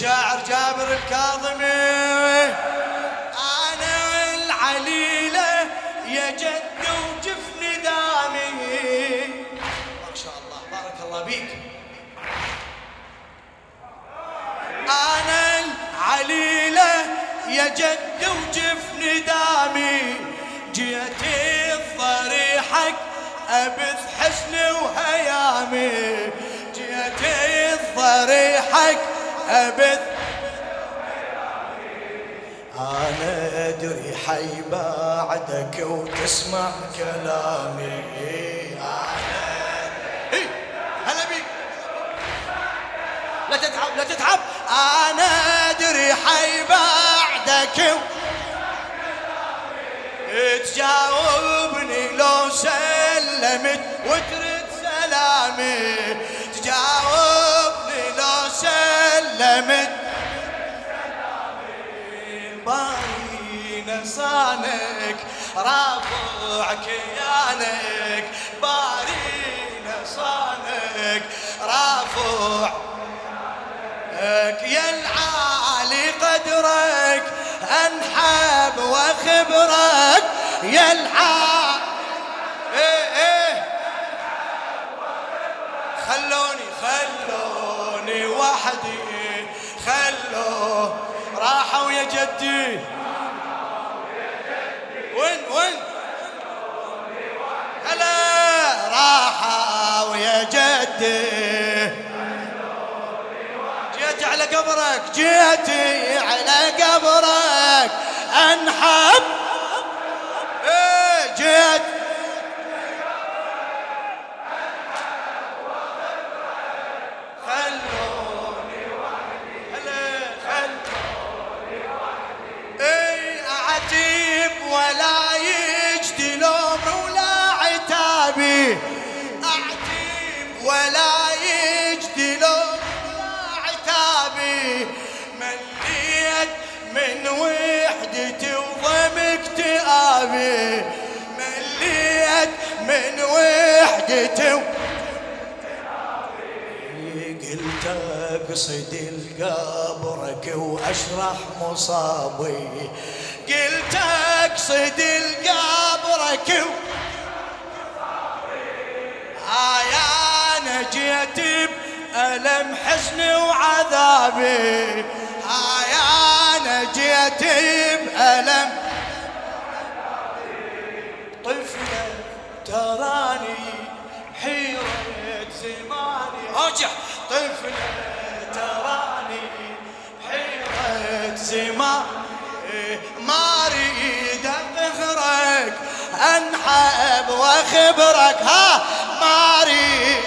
للشاعر جابر الكاظمي. أنا العليله يا جد وجفني دامي. ما شاء الله بارك الله بيك أنا العليله يا جد وجفني دامي. جيتي الضريحك أبث حسني وهيامي. جيتي الضريحك ابث أنا أدري حي بعدك وتسمع كلامي. أنا إيه، هلا بيك. لا تتعب لا تتعب. أنا أدري حي بعدك. تجاوبني لو سلمت وترد سلامي. سلمت باين صانك رافع كيانك بارين صانك رافع يا العالي قدرك. أنحب وخبرك يا العالي. إيه إيه. خلوني خلوني وحدي. جدي وين وين؟ هلا راحوا يا جدي. جيت على قبرك جيتي على قبرك. أنحب وحدتي. قلت أقصد القبرك وأشرح مصابي قلت أقصد القبرك و... هاي أنا جيت بألم حزني وعذابي هاي أنا جيت بألم تراني حيرة زماني. ارجع طفلة تراني حيرة زماني. ما أريد اظهرك أنحب وأخبرك. ها ما أريد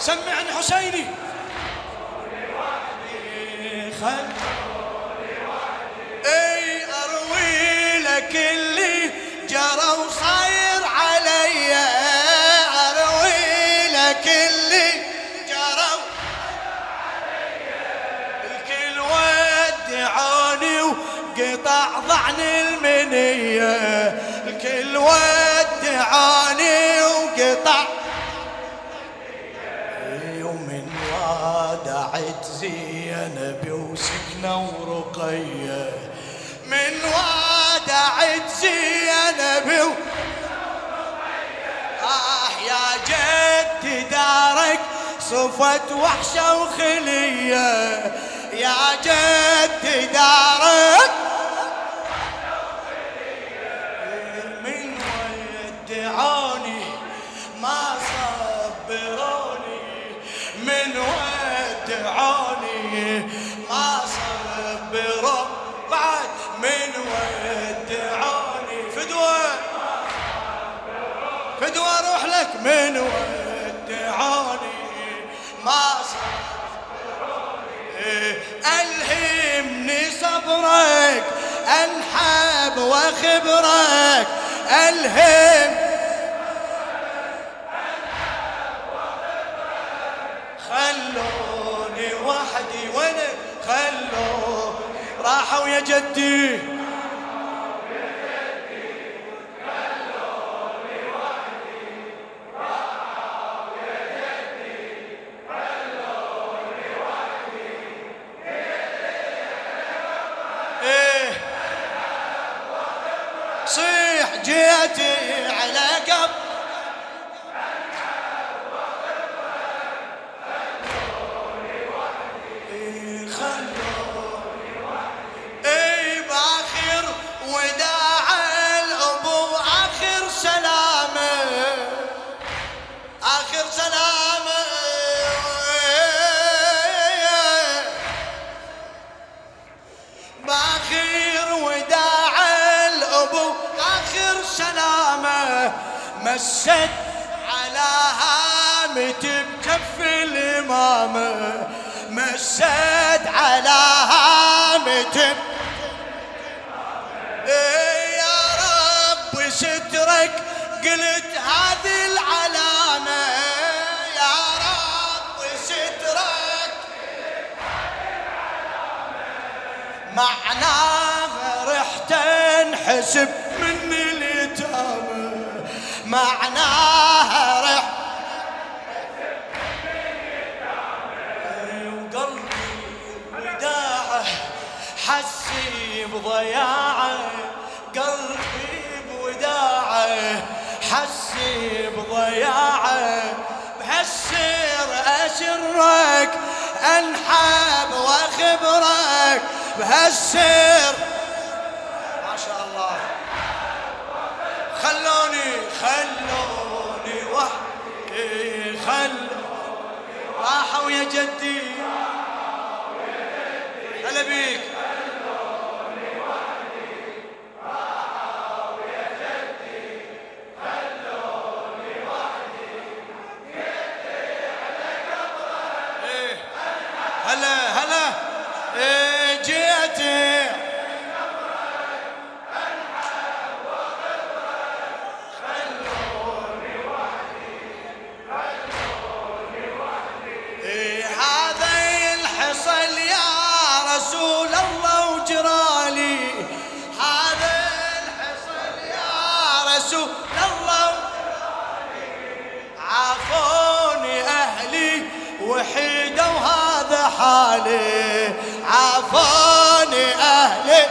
سمعني حسيني. زينب وسكنة ورقية من وادعت زينب. آه يا جد دارك صفت وحشة وخلية يا جد ما ألهمني صبرك أنحب وخبرك ألهم. خلوني وحدي وأنا خلوني. راحوا يا جدي. مسد على هامة بكف الامامه مسد على هامة إيه يا رب سترك قلت هذه العلامة. يا رب سترك. معناها رحت انحسب بضياعه قلبي بوداعة حسي بضياعه بهالسر أشرك أنحب وأخبرك. بهالسر ما شاء الله. خلوني خلوني وحدي خلوني. راحوا يا جدي. هلا بيك. حالي عافوني أهلي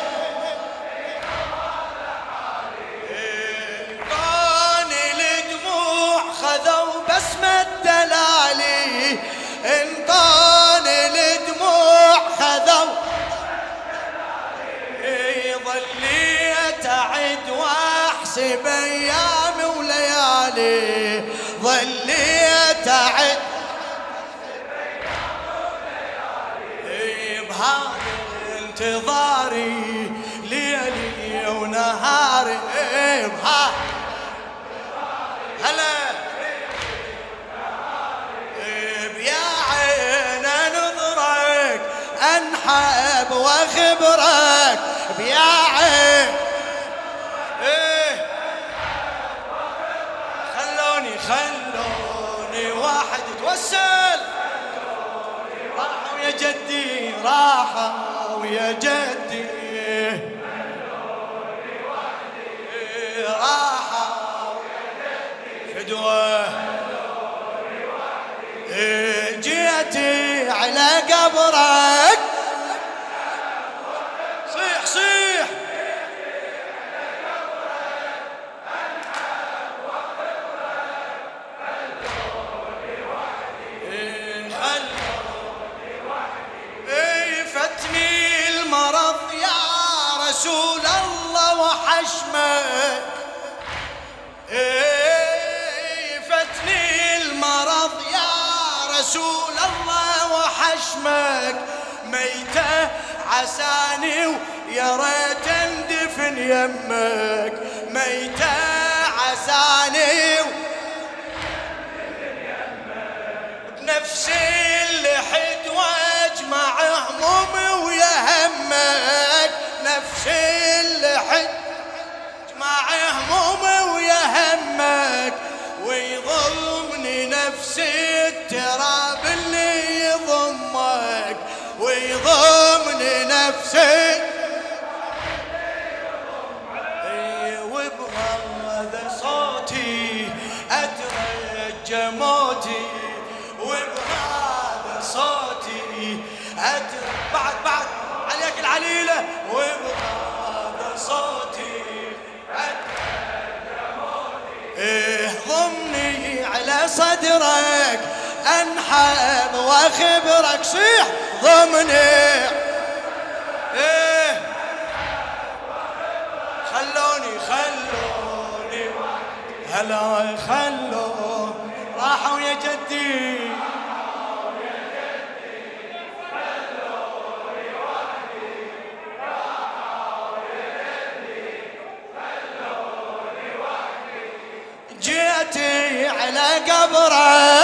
انطوني الدموع خذوا بسمة دلالي انطوني الدموع خذوا. ظليت اعد وأحسب ايامي وليالي. بهذا انتظاري ليلي ونهاري. إي بهذا هلا. بيا عين نظرك أنحب واخبرك بيا عين. إيه. خلوني خلوني واحد يتوسل. راحوا يا جدي. راحوا يا جدي. راحوا فدوة. إيه، جيتي على قبرك. ريته عساني ويا ريت اندفن يمك. ميتة عساني بنفسي حد واجمع همومي ويا همك. نفسي اللي حد واجمع همومي ويا همك. ويظلمني نفسي التراب ويضمني نفسي إيه، وبهذا صوتي أترجى موتي. وبهذا صوتي أترجى بعد بعد عليك العليلة. وبهذا صوتي أترجى موتي. إيه ضمني على صدرك أنحب واخبرك صيح. ضمني إيه. خلوني خلوني هلا خلوا راحوا يا جدي. جيتي على قبرك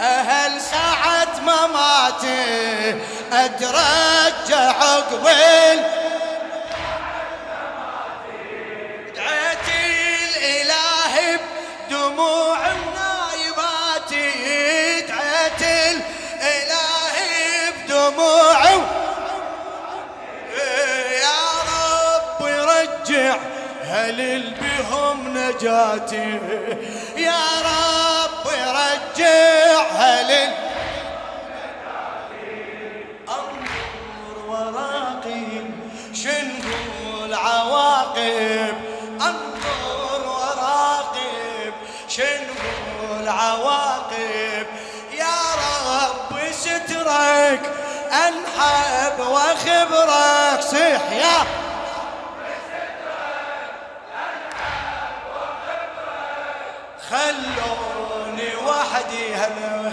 الاهل ساعة مماتي اترجى عقب دعيت الإله بدموع دعيت بدموع يا رجع هل بهم نجاتي؟ يا رب رجع. هل أنظر وراقب شنو العواقب. أنظر وراقب شنو العواقب. يا رب سترك أنحب واخبرك صيح يا خلوني وحدي همه